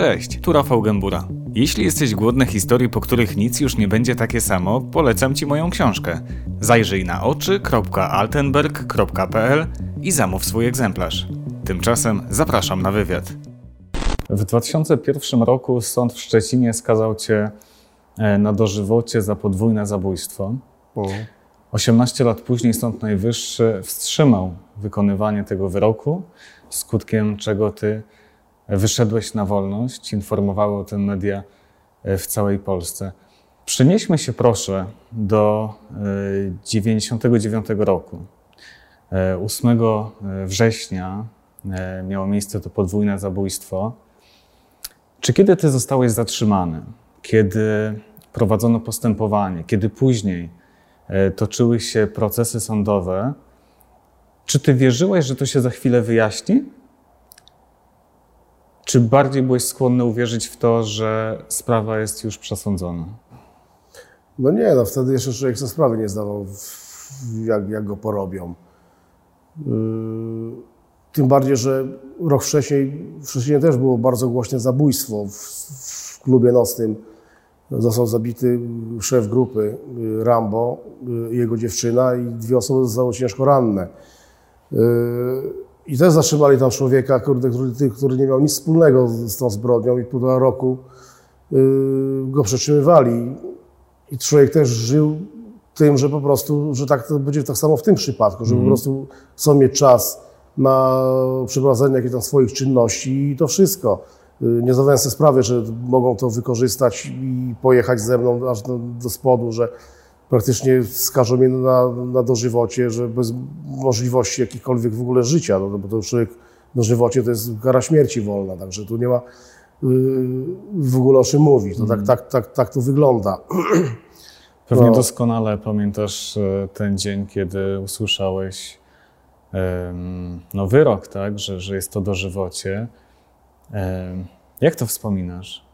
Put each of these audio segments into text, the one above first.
Cześć, tu Rafał Gębura. Jeśli jesteś głodny historii, po których nic już nie będzie takie samo, polecam Ci moją książkę. Zajrzyj na oczy.altenberg.pl i zamów swój egzemplarz. Tymczasem zapraszam na wywiad. W 2001 roku sąd w Szczecinie skazał Cię e, na dożywocie za podwójne zabójstwo. 18 lat później Sąd Najwyższy wstrzymał wykonywanie tego wyroku, skutkiem czego Ty wyszedłeś na wolność. Informowały o tym media e, w całej Polsce. Przenieśmy się proszę do 99 roku. 8 września e, miało miejsce to podwójne zabójstwo. Czy kiedy ty zostałeś zatrzymany, kiedy prowadzono postępowanie, kiedy później e, toczyły się procesy sądowe, czy ty wierzyłeś, że to się za chwilę wyjaśni? Czy bardziej byłeś skłonny uwierzyć w to, że sprawa jest już przesądzona? No nie, no wtedy jeszcze człowiek sobie sprawy nie zdawał, jak, jak go porobią. Yy, tym bardziej, że rok wcześniej, wcześniej też było bardzo głośne zabójstwo w, w klubie nocnym. Został zabity szef grupy yy, Rambo, yy, jego dziewczyna i dwie osoby zostały ciężko ranne. I też zatrzymali tam człowieka, kurde, który, który nie miał nic wspólnego z tą zbrodnią i półtora roku go przetrzymywali. I człowiek też żył tym, że po prostu, że tak to będzie tak samo w tym przypadku, że mm. po mhm. prostu chcą mieć czas na przeprowadzenie jakichś tam swoich czynności i to wszystko. Nie zdawałem sobie sprawy, że mogą to wykorzystać i pojechać ze mną aż do, do spodu, że praktycznie skażą mnie na, na dożywocie, że bez możliwości jakichkolwiek w ogóle życia, no, bo to człowiek dożywocie to jest kara śmierci wolna, także tu nie ma yy, w ogóle o czym mówić. To mm. tak, tak, tak, tak to wygląda. Pewnie no. doskonale pamiętasz e, ten dzień, kiedy usłyszałeś no, wyrok, tak, że, że jest to dożywocie. Jak to wspominasz?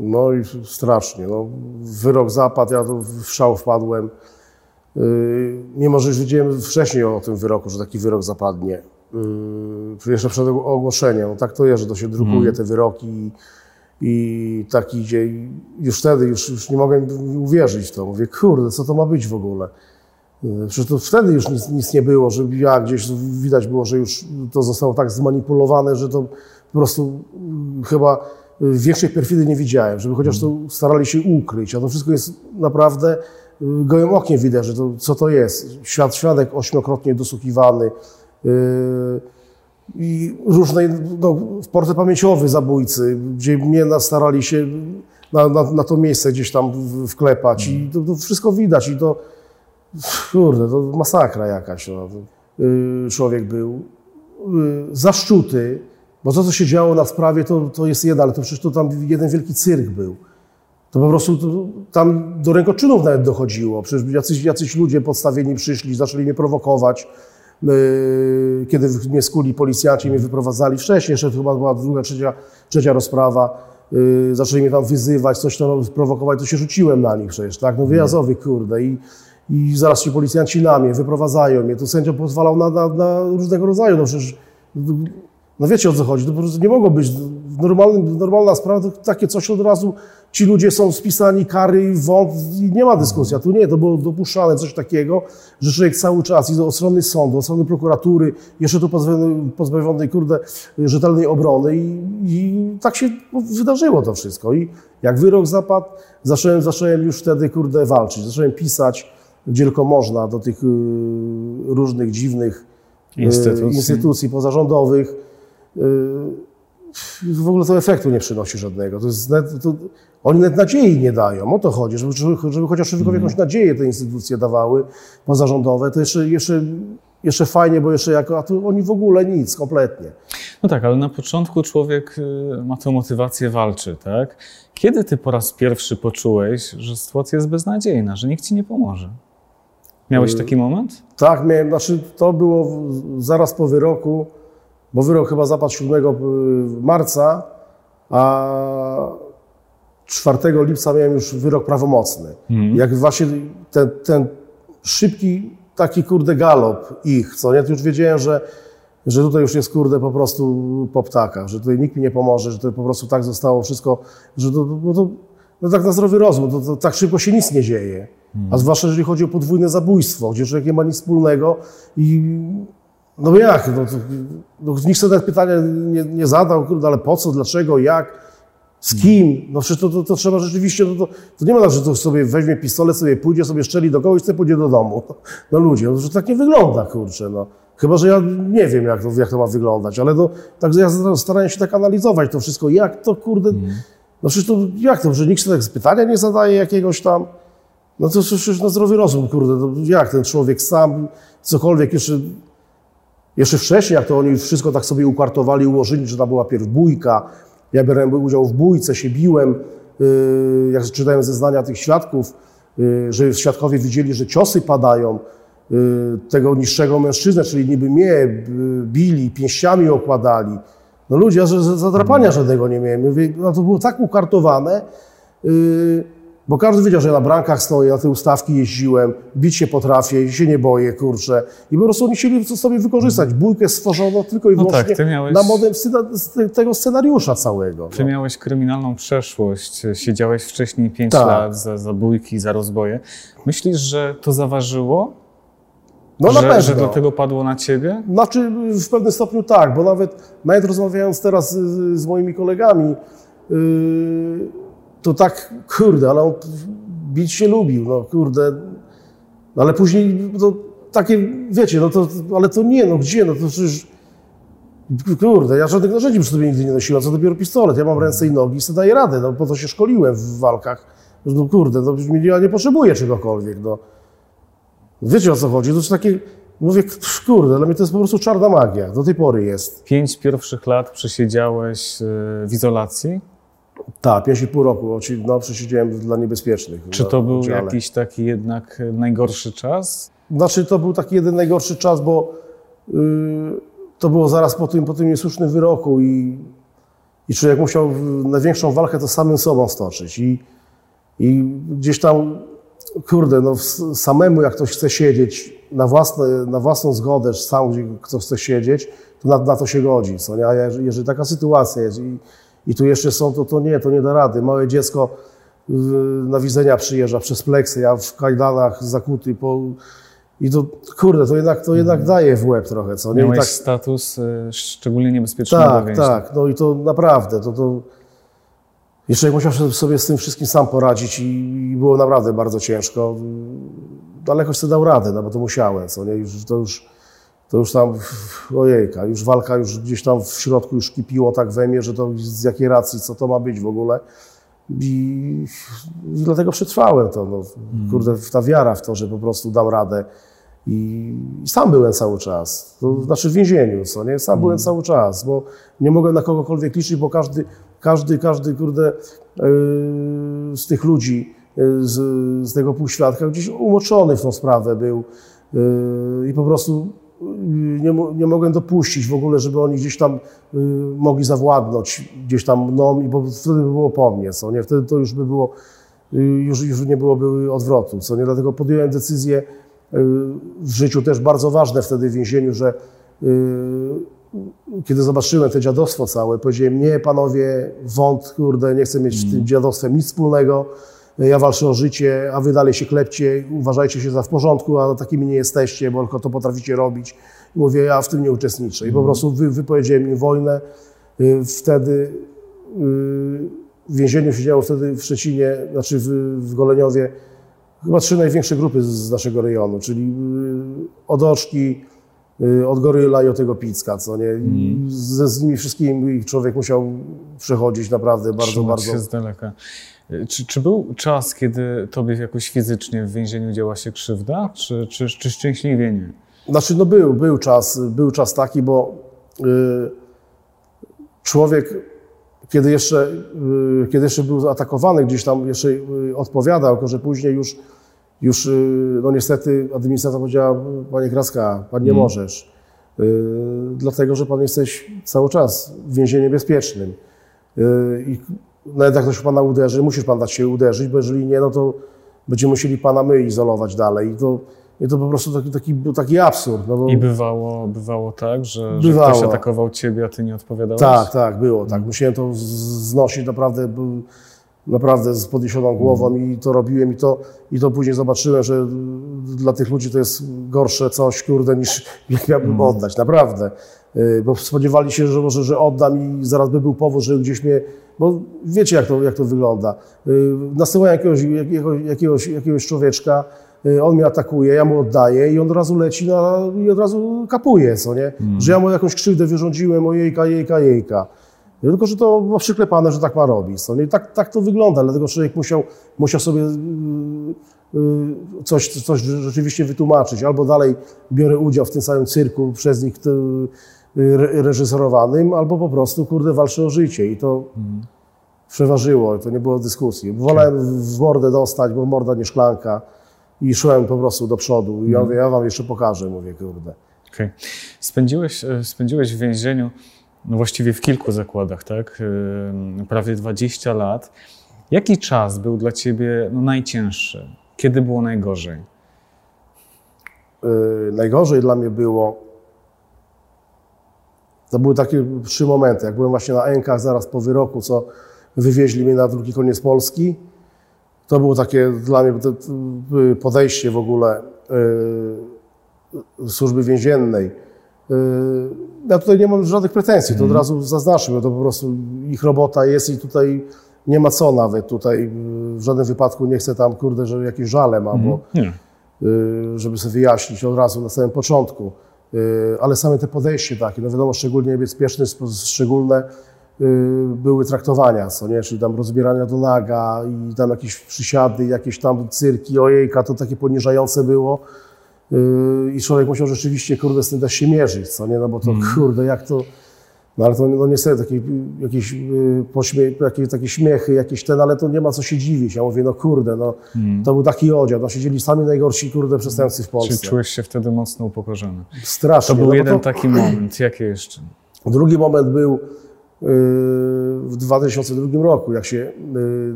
No i strasznie. No, wyrok zapadł, ja tu w szał wpadłem. Yy, mimo, że już wiedziałem wcześniej o tym wyroku, że taki wyrok zapadnie. Yy, jeszcze przed ogłoszeniem. No, tak to jest, że to się drukuje, mm. te wyroki i, tak idzie. I już wtedy już, już nie mogłem uwierzyć w to. Mówię, kurde, co to ma być w ogóle? Yy, przecież to wtedy już nic, nic nie było, że ja gdzieś widać było, że już to zostało tak zmanipulowane, że to po prostu chyba większej perfidy nie widziałem, żeby chociaż to starali się ukryć, a to wszystko jest naprawdę y, gołym okiem widać, że to, co to jest. Świat, świadek ośmiokrotnie dosłuchiwany yy, i różne, no, porty pamięciowy zabójcy, gdzie mnie starali się na, na, na, to miejsce gdzieś tam wklepać i to, to, wszystko widać i to, kurde, to masakra jakaś. No. Yy, człowiek był yy, zaszczuty, bo to, co się działo na sprawie, to, to jest jedna, ale to przecież to tam jeden wielki cyrk był. To po prostu to, tam do rękoczynów nawet dochodziło. Przecież jacyś, jacyś ludzie podstawieni przyszli, zaczęli mnie prowokować. Yy, kiedy mnie skuli policjanci, mnie wyprowadzali wcześniej, jeszcze chyba była druga, trzecia, trzecia rozprawa. Yy, zaczęli mnie tam wyzywać, coś tam prowokować, to się rzuciłem na nich przecież, tak? No wyjazdowy, kurde. I, i zaraz ci policjanci na mnie, wyprowadzają mnie. To sędzia pozwalał na, na, na różnego rodzaju, no przecież no wiecie o co chodzi, to po prostu nie mogło być. Normalnym, normalna sprawa to takie coś od razu, ci ludzie są spisani, kary, wąt i nie ma dyskusji. A tu nie, to było dopuszczane coś takiego, że człowiek cały czas idzie od strony sądu, od strony prokuratury, jeszcze tu pozbawiony, pozbawionej, kurde, rzetelnej obrony i, i, tak się wydarzyło to wszystko. I jak wyrok zapadł, zacząłem, zacząłem już wtedy, kurde, walczyć. Zacząłem pisać, gdzie tylko można, do tych y, różnych dziwnych y, instytucji, instytucji pozarządowych, w ogóle to efektu nie przynosi żadnego. To jest net, to, oni nawet nadziei nie dają. O to chodzi, żeby, żeby chociaż mm. jakąś nadzieję te instytucje dawały pozarządowe. To jeszcze, jeszcze, jeszcze fajnie, bo jeszcze jako, a tu oni w ogóle nic, kompletnie. No tak, ale na początku człowiek y, ma tę motywację, walczy, tak? Kiedy ty po raz pierwszy poczułeś, że sytuacja jest beznadziejna, że nikt ci nie pomoże? Miałeś yy, taki moment? Tak, miałem. Znaczy, to było zaraz po wyroku bo wyrok chyba zapadł 7 y, marca, a 4 lipca miałem już wyrok prawomocny. Mm. Jak właśnie ten, ten szybki taki kurde galop ich, co nie, to już wiedziałem, że że tutaj już jest kurde po prostu po ptakach, że tutaj nikt mi nie pomoże, że to po prostu tak zostało wszystko, że to, no to no tak na zdrowy rozum, to, to tak szybko się nic nie dzieje. A zwłaszcza jeżeli chodzi o podwójne zabójstwo, gdzie człowiek nie ma nic wspólnego i no jak, no, to, no, nikt sobie pytania nie, nie zadał, kurde, ale po co, dlaczego, jak, z kim? No przecież to, to, to trzeba rzeczywiście, no to, to nie ma tak, że to sobie weźmie pistolet, sobie pójdzie, sobie szczeli do kogoś, sobie pójdzie do domu. No ludzie, no że tak nie wygląda, kurczę, no. Chyba, że ja nie wiem, jak to, jak to ma wyglądać, ale no, tak ja staraję się tak analizować to wszystko, jak to, kurde, no przecież to, jak to, że nikt sobie tak pytania nie zadaje jakiegoś tam, no to przecież na zdrowy rozum, kurde, no, jak ten człowiek sam, cokolwiek jeszcze, jeszcze wcześniej, jak to oni wszystko tak sobie ukartowali, ułożyli, że tam była pierw bójka, ja biorłem udział w bójce, się biłem, yy, jak czytałem zeznania tych świadków, yy, że świadkowie widzieli, że ciosy padają, yy, tego niższego mężczyznę, czyli niby mnie bili, pięściami okładali. No ludzie, ja zadrapania żadnego nie miałem. Mówię, No to było tak ukartowane, bo każdy wiedział, że ja na brankach stoję, na te ustawki jeździłem, bić się potrafię, się nie boję, kurczę. I po prostu oni chcieli to sobie wykorzystać. Bójkę stworzono tylko i No wyłącznie tak, ty miałeś- na z tego scenariusza całego. Ty no. miałeś kryminalną przeszłość, siedziałeś wcześniej 5 Tak. lat za zabójki, za rozboje. Myślisz, że to zaważyło? No na że, pewno. że dlatego padło na ciebie? Znaczy w pewnym stopniu tak, bo nawet, nawet rozmawiając teraz z, z moimi kolegami, yy, to tak, kurde, ale on bić się lubił, no kurde, no, ale później to takie, wiecie, no to, ale to nie, no gdzie, no to przecież, kurde, ja żadnych narzędzi przy sobie nigdy nie nosiłem, co dopiero pistolet, ja mam ręce i nogi i sobie daję radę, no po to się szkoliłem w walkach, no kurde, no ja nie potrzebuję czegokolwiek, no. Wiecie o co chodzi, to jest takie, mówię, kurde, dla mnie to jest po prostu czarna magia, do tej pory jest. Pięć pierwszych lat przesiedziałeś y, w izolacji. Tak, 5,5 roku, oczy- no przesiedziałem dla niebezpiecznych. Czy to był oddziale. jakiś taki jednak y, najgorszy czas? Znaczy to był taki jeden najgorszy czas, bo yy, to było zaraz po tym, po tym niesłusznym wyroku i, i człowiek musiał największą walkę to samym sobą stoczyć i, i gdzieś tam, kurde, no samemu jak ktoś chce siedzieć na, własne, na własną zgodę, sam gdzie kto chce siedzieć, to na, na to się godzi, co nie? A jeżeli taka sytuacja jest i, i tu jeszcze są, to, to nie, to nie da rady. Małe dziecko na widzenia przyjeżdża przez pleksy, ja w kajdanach zakuty po... I to, kurde, to jednak, to jednak daje w łeb trochę, co nie? I Miałeś tak, status y, szczególnie niebezpiecznego tak, więźnia. tak, no i to naprawdę, to, to... Jeszcze musiał sobie z tym wszystkim sam poradzić i, i było naprawdę bardzo ciężko. Daleko sobie dał radę, no bo to musiałem, co nie? Już, to już, to już tam, ojejka, już walka już gdzieś tam w środku już kipiło tak we mnie, że to z jakiej racji, co to ma być w ogóle. I, i dlatego przetrwałem to, no, kurde, ta wiara w to, że po prostu dam radę. I, I sam byłem cały czas. To znaczy w więzieniu, co nie? Sam byłem cały czas, bo nie mogłem na kogokolwiek liczyć, bo każdy, każdy, każdy, kurde, yy, z tych ludzi, yy, z, z tego półświadka gdzieś umoczony w tą sprawę był. Yy, I po prostu nie, mo- nie mogłem dopuścić w ogóle, żeby oni gdzieś tam yy, mogli zawładnąć gdzieś tam mną, i bo wtedy by było po mnie, co nie? Wtedy to już by było, yy, już, już nie byłoby odwrotu, co nie? Dlatego podjąłem decyzję yy, w życiu też bardzo ważne wtedy w więzieniu, że yy, kiedy zobaczyłem to dziadostwo całe, powiedziałem, nie panowie, wąt, kurde, nie chcę mieć z tym dziadostwem nic wspólnego, ja walczę o życie, a wy dalej się klepcie, uważajcie się za w porządku, a takimi nie jesteście, bo tylko to potraficie robić. I mówię, ja w tym nie uczestniczę. I po prostu wy, wypowiedziałem im wojnę. Y, Wtedy y, w więzieniu siedziało wtedy w Szczecinie, znaczy w, w Goleniowie, chyba trzy największe grupy z- z naszego rejonu, czyli y, od y, od Goryla i od tego Picka, co nie? I Ze, z nimi wszystkimi człowiek musiał przechodzić naprawdę bardzo, Trzymać bardzo... się z daleka. Y, Czy, czy był czas, kiedy tobie jakoś fizycznie w więzieniu działa się krzywda, czy, czy, czy szczęśliwie nie? Znaczy, no był, był czas, był czas taki, bo y, człowiek, kiedy jeszcze, kiedy jeszcze był atakowany, gdzieś tam jeszcze odpowiadał, tylko że później już, już y, no niestety administracja powiedziała, panie Kraska, pan nie możesz, y, dlatego, że pan jesteś cały czas w więzieniu bezpiecznym. Y, I nawet jak ktoś pana uderzy, musisz pan dać się uderzyć, bo jeżeli nie, no to będziemy musieli pana my izolować dalej. I to I to po prostu taki, taki, taki absurd. No. I bywało, bywało tak, że, że Bywało. ktoś atakował ciebie, a ty nie odpowiadałeś? Tak, tak, było tak. Musiałem to znosić naprawdę, był- naprawdę z podniesioną głową i to robiłem i to, i to później zobaczyłem, że dla tych ludzi to jest gorsze coś, kurde, niż jak miałbym oddać, naprawdę. Y, Bo spodziewali się, że może, że oddam i zaraz by był powód, że gdzieś mnie, bo wiecie jak to, jak to wygląda. Y, Nasyłają jakiegoś, jakiegoś, jakiegoś, człowieczka, y, on mnie atakuje, ja mu oddaję i on od razu leci na, i od razu kapuje, co nie? Że ja mu jakąś krzywdę wyrządziłem, o jejka, jejka, jejka. Tylko, że to ma przyklepane, że tak ma robić. Nie? I tak, tak to wygląda, dlatego człowiek musiał, musiał sobie y, y, coś, coś rzeczywiście wytłumaczyć. Albo dalej biorę udział w tym samym cyrku przez nich y, re- reżyserowanym, albo po prostu, kurde, walczę o życie. I to przeważyło, to nie było dyskusji. Wolałem w mordę dostać, bo morda nie szklanka. I szłem po prostu do przodu. I ja mówię, ja wam jeszcze pokażę, mówię, kurde. Okej. Spędziłeś, e, spędziłeś w więzieniu, no właściwie w kilku zakładach, tak? Prawie 20 lat. Jaki czas był dla ciebie no, najcięższy? Kiedy było najgorzej? Yy, najgorzej dla mnie było, to były takie trzy momenty. Jak byłem właśnie na Enkach zaraz po wyroku, co wywieźli mnie na drugi koniec Polski, to było takie dla mnie y, podejście w ogóle yy, służby więziennej. Ja tutaj nie mam żadnych pretensji, to od razu zaznaczmy, bo to po prostu ich robota jest i tutaj nie ma co nawet tutaj. yy, W żadnym wypadku nie chcę tam, kurde, że jakieś żale ma, bo Nie. y, żeby sobie wyjaśnić od razu na samym początku. Y, Ale same te podejście takie, no wiadomo, szczególnie niebezpieczne, szczególne y, były traktowania, co nie, czyli tam rozbierania do naga i tam jakieś przysiady, jakieś tam cyrki, ojejka, to takie poniżające było. Y, I człowiek musiał rzeczywiście, kurde, z tym też się mierzyć, co nie, no bo to, kurde, jak to... No ale to no niestety takie, jakieś, y, pośmie, jakieś takie śmiechy, jakieś ten, ale to nie ma co się dziwić. Ja mówię, no kurde, no to był taki odział, no siedzieli sami najgorsi, kurde, przestępcy w Czy Polsce. czułeś się wtedy mocno upokorzony? Strasznie. To był no jeden taki moment. Jaki jeszcze? Drugi moment był y, w 2002 roku, jak się y,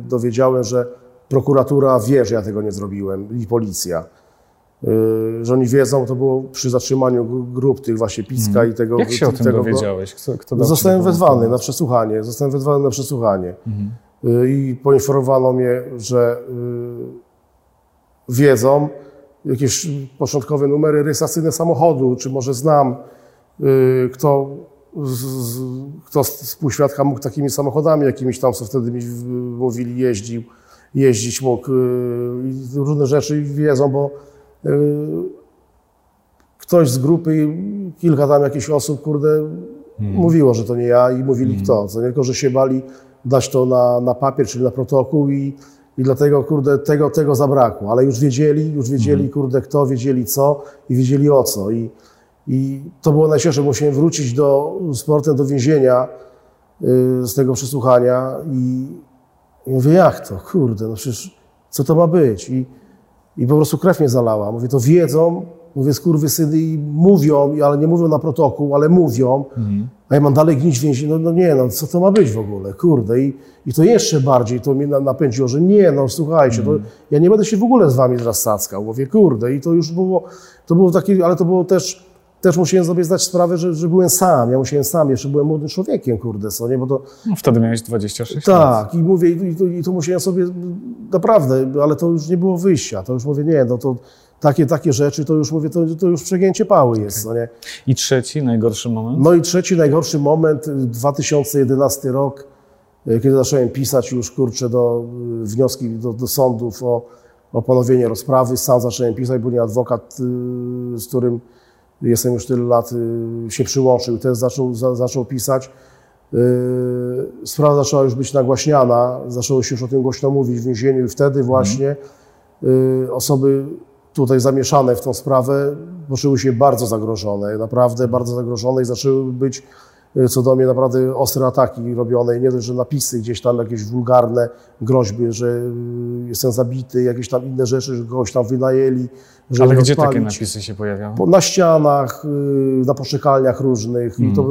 dowiedziałem, że prokuratura wie, że ja tego nie zrobiłem i policja. Y, Że oni wiedzą, to było przy zatrzymaniu grup tych właśnie Piska i tego. Jak się o tym tego, dowiedziałeś? Kto, kto Zostałem wezwany na przesłuchanie. Zostałem wezwany na przesłuchanie. Mhm. Y, I poinformowano mnie, że y, wiedzą jakieś początkowe numery rejestracyjne samochodu, czy może znam, kto, z, z, kto z współświadka mógł takimi samochodami jakimiś tam, co wtedy mi mówili, jeździł, jeździć mógł. I różne rzeczy wiedzą, bo ktoś z grupy, kilka tam jakichś osób, kurde, mówiło, że to nie ja i mówili kto. Co nie tylko, że się bali dać to na, na papier, czyli na protokół i, i dlatego, kurde, tego, tego zabrakło. Ale już wiedzieli, już wiedzieli, kurde, kto, wiedzieli co i wiedzieli o co. I, i to było najcięższe, musiałem wrócić do, z portem do więzienia y, z tego przesłuchania i, i mówię, jak to, kurde, no przecież co to ma być? I, i po prostu krew mnie zalała. Mówię, to wiedzą, mówię, skurwysyny i mówią, ale nie mówią na protokół, ale mówią, a ja mam dalej gnić w więzieniu. No, no nie, no co to ma być w ogóle, kurde. I, i to jeszcze bardziej to mnie na- napędziło, że nie, no słuchajcie, to ja nie będę się w ogóle z wami teraz sackał. Mówię, kurde. I to już było, to było takie, ale to było też, też musiałem sobie zdać sprawę, że, że byłem sam. Ja musiałem sam, jeszcze byłem młodym człowiekiem, kurde, co nie, bo to, No, wtedy miałeś 26 lat. tak, i mówię, i, to, i to musiałem sobie, naprawdę, ale to już nie było wyjścia, to już mówię, nie, no to takie, takie rzeczy, to już mówię, to, to już przegięcie pały jest, no nie. I trzeci, najgorszy moment? No i trzeci, najgorszy moment, y, 2011 rok, y, kiedy zacząłem pisać już, kurczę, do y, wnioski do, do sądów o, o ponowienie rozprawy, sam zacząłem pisać, bo nie adwokat, y, z którym jestem już tyle lat, y, się przyłączył, też zaczął, za, zaczął pisać. Y, Sprawa zaczęła już być nagłaśniana, zaczęło się już o tym głośno mówić w więzieniu i wtedy właśnie y, osoby tutaj zamieszane w tą sprawę poczuły się bardzo zagrożone, naprawdę bardzo zagrożone i zaczęły być co do mnie naprawdę ostre ataki robione nie dość, że napisy gdzieś tam jakieś wulgarne groźby, że y, jestem zabity, jakieś tam inne rzeczy, że kogoś tam wynajęli, że Ale gdzie takie odpalić. napisy się pojawiały? Po- Na ścianach, y, na poczekalniach różnych i to,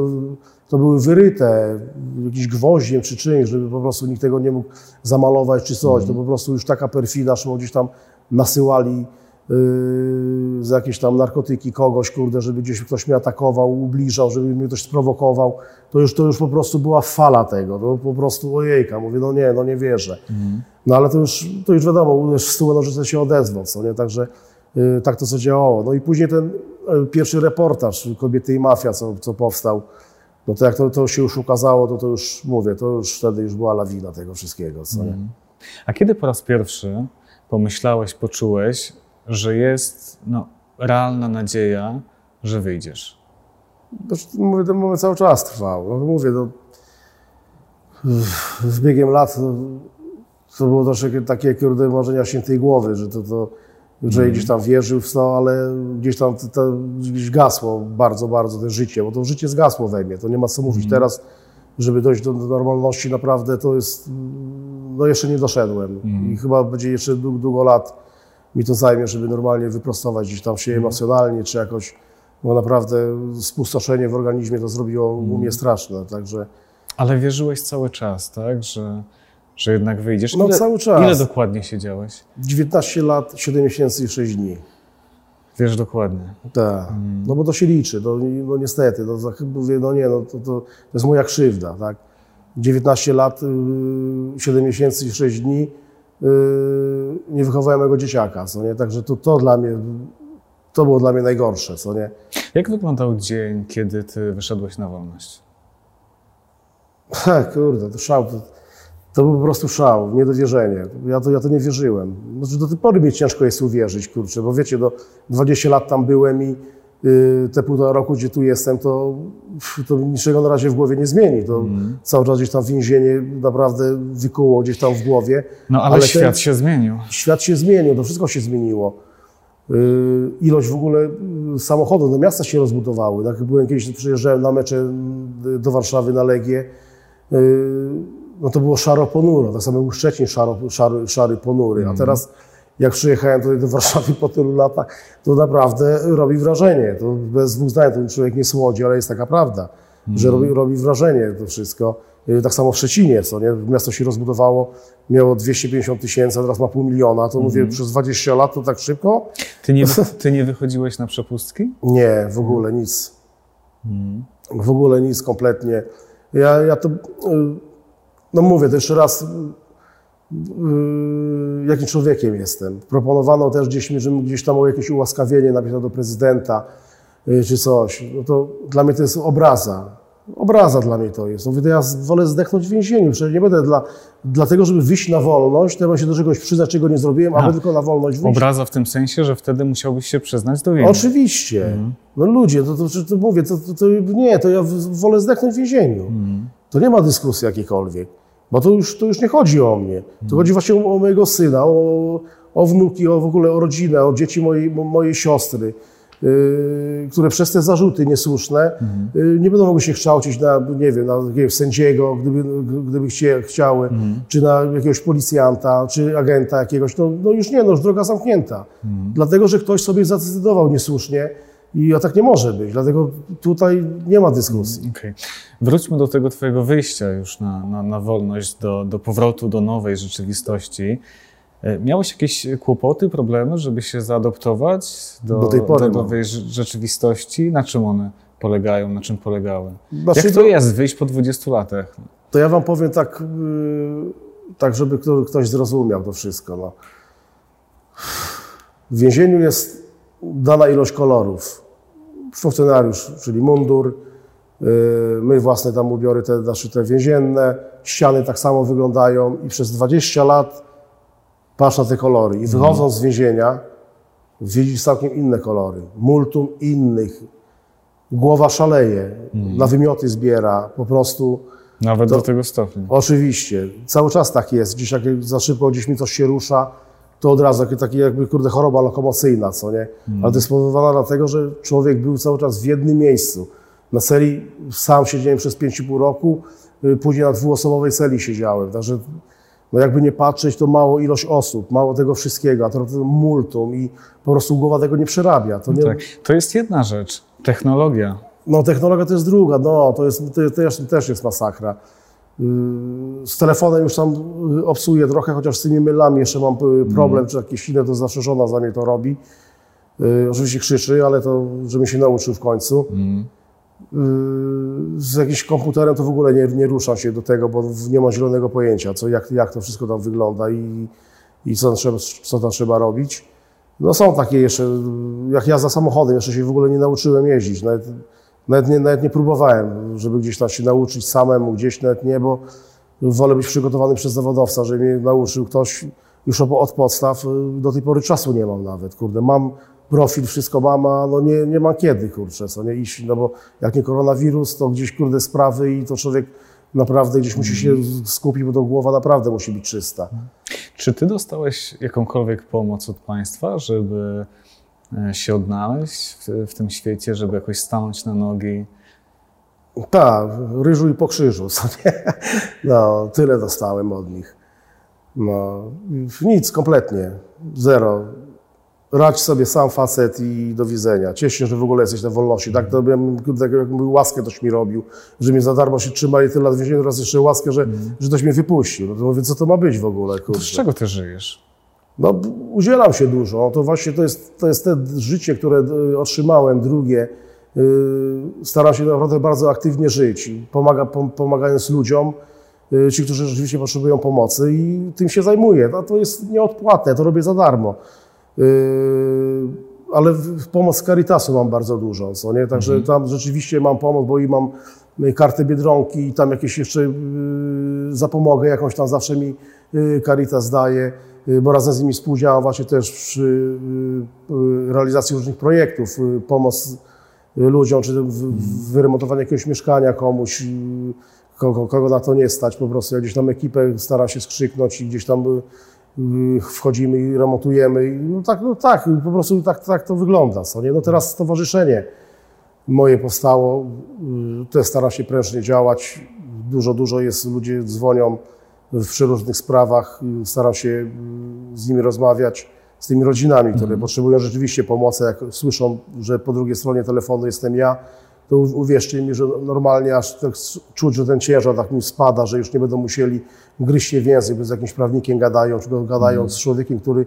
to były wyryte jakimś gwoździem czy czymś, żeby po prostu nikt tego nie mógł zamalować czy coś. To po prostu już taka perfida, że gdzieś tam nasyłali yy, za jakieś tam narkotyki kogoś, kurde, żeby gdzieś ktoś mnie atakował, ubliżał, żeby mnie ktoś sprowokował, to już, to już po prostu była fala tego, to po prostu ojejka, mówię, no nie, no nie wierzę. No ale to już, to już wiadomo, uderz w stół, nożyce się odezwą, co nie, także yy, tak to co działało. No i później ten yy, pierwszy reportaż Kobiety i Mafia, co, co powstał, no to jak to, to się już ukazało, to to już, mówię, to już wtedy już była lawina tego wszystkiego, co nie. A kiedy po raz pierwszy pomyślałeś, poczułeś, że jest no, realna nadzieja, że wyjdziesz? To, mówię, ten moment cały czas trwał. No, mówię, no, z biegiem lat no, to było troszkę takie kurde marzenia świętej głowy, że to, to że gdzieś tam wierzył w to, ale gdzieś tam to, to gdzieś gasło bardzo, bardzo to życie, bo to życie zgasło we mnie, to nie ma co mówić. Teraz, żeby dojść do, do normalności naprawdę to jest, no jeszcze nie doszedłem i chyba będzie jeszcze długo, długo lat mi to zajmie, żeby normalnie wyprostować gdzieś tam się emocjonalnie, czy jakoś, bo naprawdę spustoszenie w organizmie to zrobiło u mnie straszne, także Ale wierzyłeś cały czas, tak? Że, że jednak wyjdziesz. No, cały czas. Ile dokładnie siedziałeś? 19 lat, 7 miesięcy i 6 dni. Wiesz dokładnie. Tak, no bo to się liczy, no, no niestety, no, no nie, no to, to, to jest moja krzywda, tak. 19 lat, yy, 7 miesięcy i 6 dni nie wychowałem mojego dzieciaka, co nie, także to, to dla mnie, to było dla mnie najgorsze, co nie. Jak wyglądał dzień, kiedy ty wyszedłeś na wolność? Ha, kurde, to szał, to, to był po prostu szał, niedowierzenie. Ja to, ja to nie wierzyłem. Znaczy, do tej pory mi ciężko jest uwierzyć, kurczę, bo wiecie, do 20 lat tam byłem i te półtora roku, gdzie tu jestem, to, to niczego na razie w głowie nie zmieni. To cały czas gdzieś tam więzienie naprawdę wykuło gdzieś tam w głowie. No ale, Ale ten- świat się zmienił. Świat się zmienił, to wszystko się zmieniło. Yy, Ilość w ogóle yy, samochodów do miasta się rozbudowały. Tak, byłem kiedyś, przyjeżdżałem na mecze do Warszawy na Legię, yy, no to było szaro ponuro, tak samo był Szczecin szaro, szary, szary ponury, a teraz jak przyjechałem tutaj do Warszawy po tylu latach, to naprawdę robi wrażenie. To bez dwóch zdań, ten człowiek nie słodzi, ale jest taka prawda, że robi, robi wrażenie to wszystko. Yy, Tak samo w Szczecinie, co nie? Miasto się rozbudowało, miało 250 tysięcy, a teraz ma pół miliona. To mówię, przez 20 lat to tak szybko? Ty nie, ty nie wychodziłeś na przepustki? Nie, w ogóle nic. W ogóle nic kompletnie. Ja, ja to, y, no mówię to jeszcze raz, y, y, jakim człowiekiem jestem. Proponowano też gdzieś mi, żebym gdzieś tam o jakieś ułaskawienie napisał do prezydenta y, czy coś. No to dla mnie to jest obraza. Obraza dla mnie to jest. Mówię, to ja wolę zdechnąć w więzieniu. Przecież nie będę dla, dlatego, żeby wyjść na wolność, to ja mam się do czegoś przyznać, czego nie zrobiłem, aby tylko na wolność wyjść. Obraza w tym sensie, że wtedy musiałbyś się przyznać do winy. Oczywiście. No ludzie, to, to, to, mówię, to, to, to nie, to ja wolę zdechnąć w więzieniu. To nie ma dyskusji jakiejkolwiek, bo to już, to już nie chodzi o mnie. To chodzi właśnie o, o mojego syna, o, o wnuki, o w ogóle o rodzinę, o dzieci mojej, mo- mojej siostry, yy, które przez te zarzuty niesłuszne yy, nie będą mogły się kształcić na, nie wiem, na jakiegoś sędziego, gdyby, gdyby chcie, chciały, czy na jakiegoś policjanta, czy agenta jakiegoś. No, no już nie, no już droga zamknięta. Dlatego, że ktoś sobie zadecydował niesłusznie i o tak nie może być. Dlatego tutaj nie ma dyskusji. Okej. Wróćmy do tego twojego wyjścia już na, na, na wolność, do, do powrotu do nowej rzeczywistości. E, Miałeś jakieś kłopoty, problemy, żeby się zaadoptować do, Do tej pory do nowej rze- rzeczywistości? Na czym one polegają, na czym polegały? Znaczy, Jak to jest wyjść po 20 latach? To ja wam powiem tak, yy, tak żeby kto- ktoś zrozumiał to wszystko. No. W więzieniu jest dana ilość kolorów. Funkcjonariusz, czyli mundur, yy, my własne tam ubiory te nasze te więzienne, ściany tak samo wyglądają i przez 20 lat patrz na te kolory i wychodząc z więzienia widzisz całkiem inne kolory, multum innych, głowa szaleje, na wymioty zbiera, po prostu Nawet To- do tego stopnia. Oczywiście, cały czas tak jest. Gdzieś jak za szybko gdzieś mi coś się rusza, to od razu takie jakby kurde choroba lokomocyjna, co nie? Ale to jest spowodowane dlatego, że człowiek był cały czas w jednym miejscu. Na celi sam siedziałem przez 5,5 roku, y, później na dwuosobowej celi siedziałem. Także no jakby nie patrzeć, to mało ilość osób, mało tego wszystkiego, a to, to multum i po prostu głowa tego nie przerabia. To nie, Tak. To jest jedna rzecz. Technologia. no technologia to jest druga, no to, jest, to, to też- też jest masakra. Yy, z telefonem już tam y, obsługuję trochę, chociaż z tymi mailami jeszcze mam y, problem, czy jakieś inne, to zawsze żona za mnie to robi. Y, Oczywiście krzyczy, ale to, żebym się nauczył w końcu. Y, Z jakimś komputerem to w ogóle nie, nie ruszam się do tego, bo nie mam zielonego pojęcia, co, jak, jak to wszystko tam wygląda i, i co, tam trzeba, co tam trzeba robić. No są takie jeszcze, jak ja za samochodem, jeszcze się w ogóle nie nauczyłem jeździć. Nawet, nawet, nie, nawet nie próbowałem, żeby gdzieś tam się nauczyć samemu, gdzieś nawet nie, bo wolę być przygotowany przez zawodowca, żeby mnie nauczył ktoś już od od podstaw. Do tej pory czasu nie mam nawet, kurde. Mam profil, wszystko mam, a no nie, nie mam kiedy, kurczę, co nie iść, no bo jak nie koronawirus, to gdzieś, kurde, sprawy i to człowiek naprawdę gdzieś musi się skupić, bo to głowa naprawdę musi być czysta. Czy ty dostałeś jakąkolwiek pomoc od państwa, żeby się odnaleźć w, w tym świecie, żeby jakoś stanąć na nogi? Tak, ryżu i po krzyżu, co nie? No, tyle dostałem od nich. No, nic, kompletnie, zero. Radź sobie sam facet i do widzenia. Ciesz się, że w ogóle jesteś na wolności. Tak, to bym, tak jakby łaskę ktoś mi robił, że mnie za darmo się trzymali tyle lat w więzieniu, teraz jeszcze łaskę, że, że ktoś mnie wypuścił. No to mówię, co to ma być w ogóle, To z kurczę. czego ty żyjesz? No, udzielam się dużo. To właśnie to jest, to jest te życie, które y, otrzymałem, drugie. Y, Staram się naprawdę bardzo aktywnie żyć, i pomaga, pom- pomagając ludziom, y, ci, którzy rzeczywiście potrzebują pomocy i tym się zajmuję. No, to jest nieodpłatne, to robię za darmo. Ale w- pomoc Caritasu mam bardzo dużą, co nie? Także tam rzeczywiście mam pomoc, bo i mam y, kartę Biedronki i tam jakieś jeszcze zapomogę jakąś tam zawsze mi Caritas daje, bo razem z nimi współdziałam właśnie też przy y, y, realizacji różnych projektów, y, pomoc y, ludziom, czy wyremontowanie jakiegoś mieszkania komuś, y, kogo, kogo na to nie stać po prostu. Ja gdzieś tam ekipę staram się skrzyknąć i gdzieś tam y, y, wchodzimy i remontujemy. No tak, no tak, po prostu tak, tak to wygląda. Co nie? No teraz stowarzyszenie moje powstało, y, też staram się prężnie działać. Dużo, dużo jest, ludzie dzwonią w przeróżnych sprawach, staram się y, z nimi rozmawiać, z tymi rodzinami, które potrzebują rzeczywiście pomocy. Jak słyszą, że po drugiej stronie telefonu jestem ja, to uwierzcie mi, że normalnie aż tak czuć, że ten ciężar tak mi spada, że już nie będą musieli gryźć się w język, bo z jakimś prawnikiem gadają, czy gadają z człowiekiem, który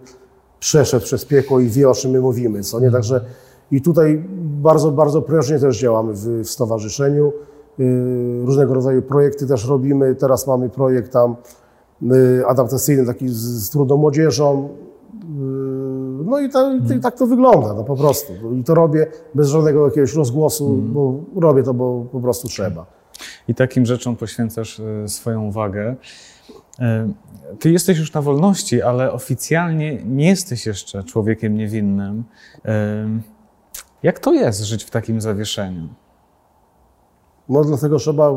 przeszedł przez piekło i wie, o czym my mówimy, co nie? Także i tutaj bardzo, bardzo prężnie też działamy w, w stowarzyszeniu. Yy, Różnego rodzaju projekty też robimy. Teraz mamy projekt tam yy, adaptacyjny, taki z, z trudną młodzieżą. Yy, No i, ta, i tak to wygląda, no po prostu. I to robię bez żadnego jakiegoś rozgłosu, bo robię to, bo po prostu trzeba. I takim rzeczom poświęcasz swoją uwagę. Ty jesteś już na wolności, ale oficjalnie nie jesteś jeszcze człowiekiem niewinnym. Jak to jest żyć w takim zawieszeniu? No dlatego trzeba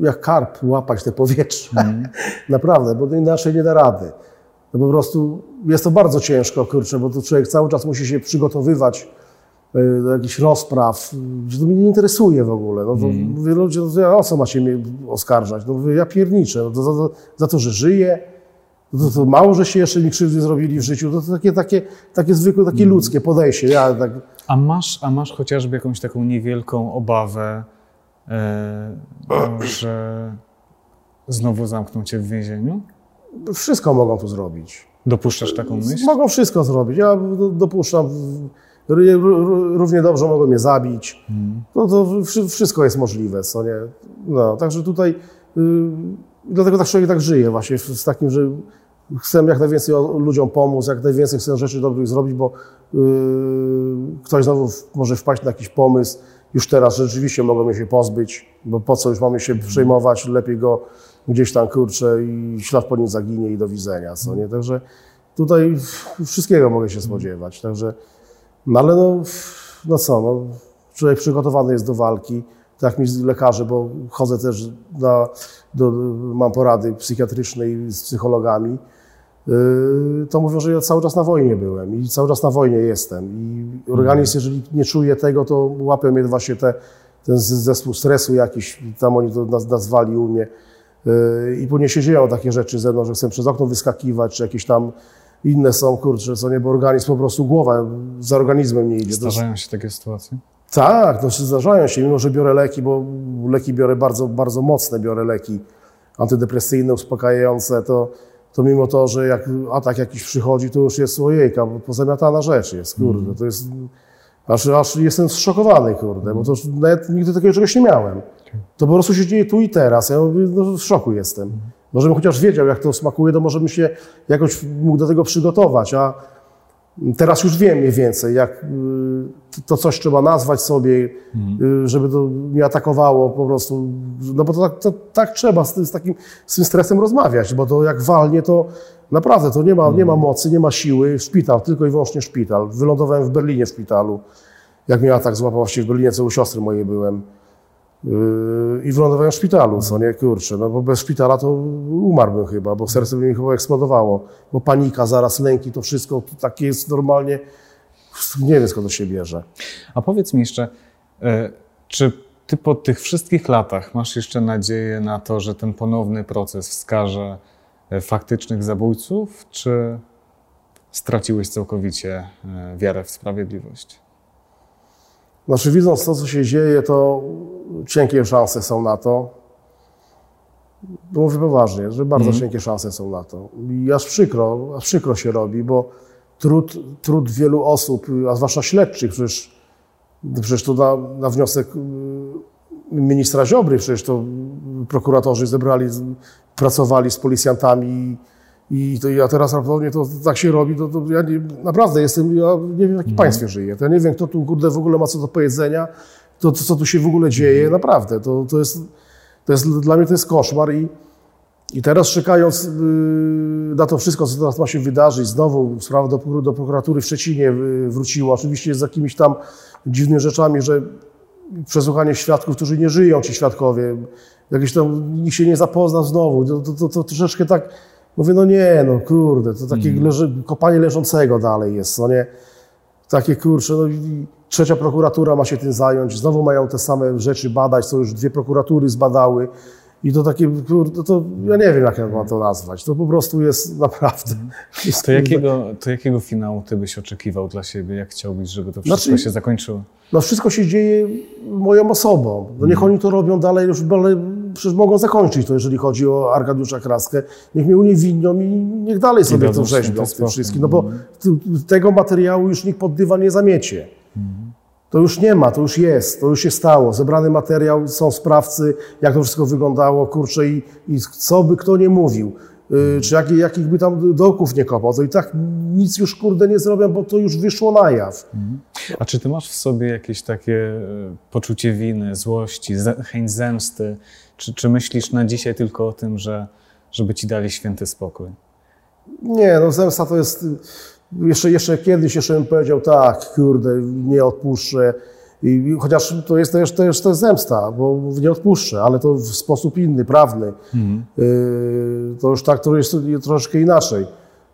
jak karp łapać te powietrze. Naprawdę, bo inaczej nie da rady. No po prostu jest to bardzo ciężko, kurczę, bo to człowiek cały czas musi się przygotowywać y, do jakichś rozpraw, gdzie to mnie nie interesuje w ogóle. No to mówię, ludzie, no to ja, o co macie mnie oskarżać? No mówię, ja pierniczę, no to za, za, to, że żyję, no to, to mało, że się jeszcze mi krzywdy zrobili w życiu, to, to takie, takie, takie zwykłe, takie ludzkie podejście. Ja tak, A masz, a masz chociażby jakąś taką niewielką obawę, no, że znowu zamkną cię w więzieniu? wszystko mogą tu zrobić. Dopuszczasz taką myśl? Mogą wszystko zrobić. Ja do- dopuszczam, równie dobrze mogą mnie zabić. No to wszy- wszystko jest możliwe, co nie? No, także tutaj, y, dlatego tak człowiek tak żyje właśnie, z takim, że chcę jak najwięcej ludziom pomóc, jak najwięcej chcę rzeczy dobrych zrobić, bo y, ktoś znowu może wpaść na jakiś pomysł, już teraz rzeczywiście mogą się pozbyć, bo po co już mamy się przejmować, lepiej go gdzieś tam kurczę i ślad po nim zaginie i do widzenia, co nie? Także tutaj wszystkiego mogę się spodziewać, także, no ale no, no co, no, człowiek przygotowany jest do walki, tak mi lekarze, bo chodzę też na, do, mam porady psychiatryczne i z psychologami, to mówią, że ja cały czas na wojnie byłem i cały czas na wojnie jestem. I organizm, jeżeli nie czuje tego, to łapią mnie właśnie te, ten zespół stresu jakiś, tam oni to naz- nazwali u mnie. Yy, I później się dzieją takie rzeczy ze mną, że chcę przez okno wyskakiwać, czy jakieś tam inne są, kurczę, co nie, bo organizm po prostu, głowa za organizmem nie idzie. Zdarzają się takie sytuacje? tak, no zdarzają się, mimo że biorę leki, bo leki biorę bardzo, bardzo mocne, biorę leki antydepresyjne, uspokajające, to, to mimo to, że jak atak jakiś przychodzi, to już jest ojejka, bo pozamiatana rzecz jest, kurde, to jest... Aż, aż jestem zszokowany, kurde, bo to nawet nigdy takiego czegoś nie miałem. To po prostu się dzieje tu i teraz. Ja no, w szoku jestem. Może bym chociaż wiedział, jak to smakuje, to może bym się jakoś mógł do tego przygotować, a teraz już wiem mniej więcej, jak y, to coś trzeba nazwać sobie, y, żeby to nie atakowało po prostu. No bo to tak, to, tak trzeba z, tym- z takim z tym stresem rozmawiać, bo to jak walnie, to naprawdę to nie ma, nie ma mocy, nie ma siły. Szpital, tylko i wyłącznie szpital. Wylądowałem w Berlinie w szpitalu. Jak mnie atak złapał, właściwie w Berlinie, co u siostry mojej byłem. Yy, I wylądowałem w szpitalu, co nie, kurczę, no bo bez szpitala to umarłbym chyba, bo serce by mi chyba eksplodowało, bo panika, zaraz lęki, to wszystko takie jest normalnie, nie wiem skąd to się bierze. A powiedz mi jeszcze, e, czy ty po tych wszystkich latach masz jeszcze nadzieję na to, że ten ponowny proces wskaże e, faktycznych zabójców, czy straciłeś całkowicie e, wiarę w sprawiedliwość? Znaczy widząc to, co się dzieje, to cienkie szanse są na to. Mówię poważnie, że bardzo cienkie szanse są na to. I aż przykro, aż przykro się robi, bo trud, trud wielu osób, a zwłaszcza śledczych, przecież, przecież to na, na wniosek y, ministra Ziobry, przecież to prokuratorzy zebrali, pracowali z policjantami i to ja teraz raptownie to tak się robi, to, to ja nie, naprawdę jestem, ja nie wiem w jakim państwie żyję. To ja nie wiem, kto tu kurde w ogóle ma co do powiedzenia, to, to co tu się w ogóle dzieje, naprawdę. To, to, jest, to jest, dla mnie to jest koszmar i, i teraz czekając yy, na to wszystko, co teraz ma się wydarzyć, znowu sprawa do, do prokuratury w Szczecinie yy, wróciła, oczywiście z jakimiś tam dziwnymi rzeczami, że przesłuchanie świadków, którzy nie żyją, ci świadkowie, jakieś tam, nikt się nie zapoznał znowu, to, to, to, to troszeczkę tak, mówię, no nie, no kurde, to takie leży, kopanie leżącego dalej jest, no nie, takie kurcze, no i trzecia prokuratura ma się tym zająć, znowu mają te same rzeczy badać, co już dwie prokuratury zbadały i to takie, kurde, to ja nie wiem, jak ja mam to nazwać, to po prostu jest naprawdę... jest, To jakiego, to jakiego finału ty byś oczekiwał dla siebie? Jak chciałbyś, żeby to wszystko Znaczy- się zakończyło? No wszystko się dzieje moją osobą. No niech oni to robią dalej, już ale przecież mogą zakończyć to, jeżeli chodzi o Arkadiusza Kraskę. Niech mnie uniewinnią i niech dalej sobie to rzeźbią święty w tym wszystkim. No bo tego materiału już nikt pod dywan nie zamiecie. To już nie ma, to już jest, to już się stało. Zebrany materiał, są sprawcy, jak to wszystko wyglądało, kurczę, i, i co by kto nie mówił, yy, czy jaki, jakich by tam dołków nie kopał, to i tak nic już kurde nie zrobią, bo to już wyszło na jaw. A czy ty masz w sobie jakieś takie e, poczucie winy, złości, chęć zemsty? Czy, czy myślisz na dzisiaj tylko o tym, że żeby ci dali święty spokój? Nie, no zemsta to jest. Jeszcze, jeszcze kiedyś jeszcze bym powiedział, tak, kurde, nie odpuszczę. I, chociaż to jest też, też to jest zemsta, bo nie odpuszczę, ale to w sposób inny, prawny. Y, to już tak, to jest troszeczkę inaczej.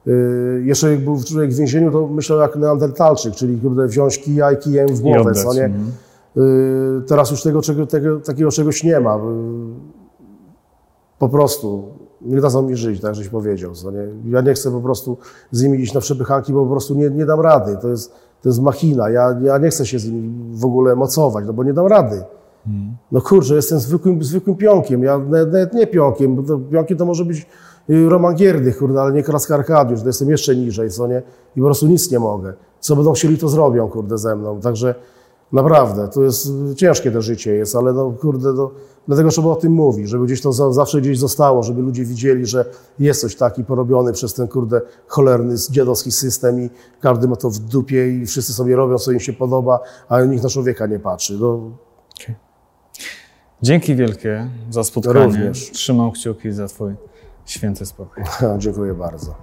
Y, jeszcze jak był człowiek w więzieniu, to myślał jak neandertalczyk, czyli kurde, wziąć kija i kijem w głowę, co nie? mhm. Y, teraz już tego, czego, tego, takiego czegoś nie ma. Y, po prostu nie dadzą mi żyć, tak żeś powiedział. Co nie? Ja nie chcę po prostu z nimi iść na przepychanki, bo po prostu nie, nie dam rady. To jest, to jest machina. Ja, ja nie chcę się z nimi w ogóle mocować, no bo nie dam rady. No kurczę, jestem zwykłym, zwykłym pionkiem. Ja nawet, nawet nie pionkiem, bo to, pionkiem to może być y, Roman Gierdych, kurde, ale nie Kraska Arkadiusz, to jestem jeszcze niżej, co nie? I po prostu nic nie mogę. Co będą chcieli, to zrobią, kurde, ze mną. Także naprawdę, to jest y, ciężkie to życie jest, ale no kurde, no, dlatego trzeba o tym mówić, żeby gdzieś to za, zawsze gdzieś zostało, żeby ludzie widzieli, że jest coś taki porobiony przez ten kurde cholerny, dziadowski system i każdy ma to w dupie i wszyscy sobie robią, co im się podoba, a nikt na człowieka nie patrzy. No, Dzięki wielkie za spotkanie. Również. Trzymam kciuki za twój święty spokój. dziękuję bardzo.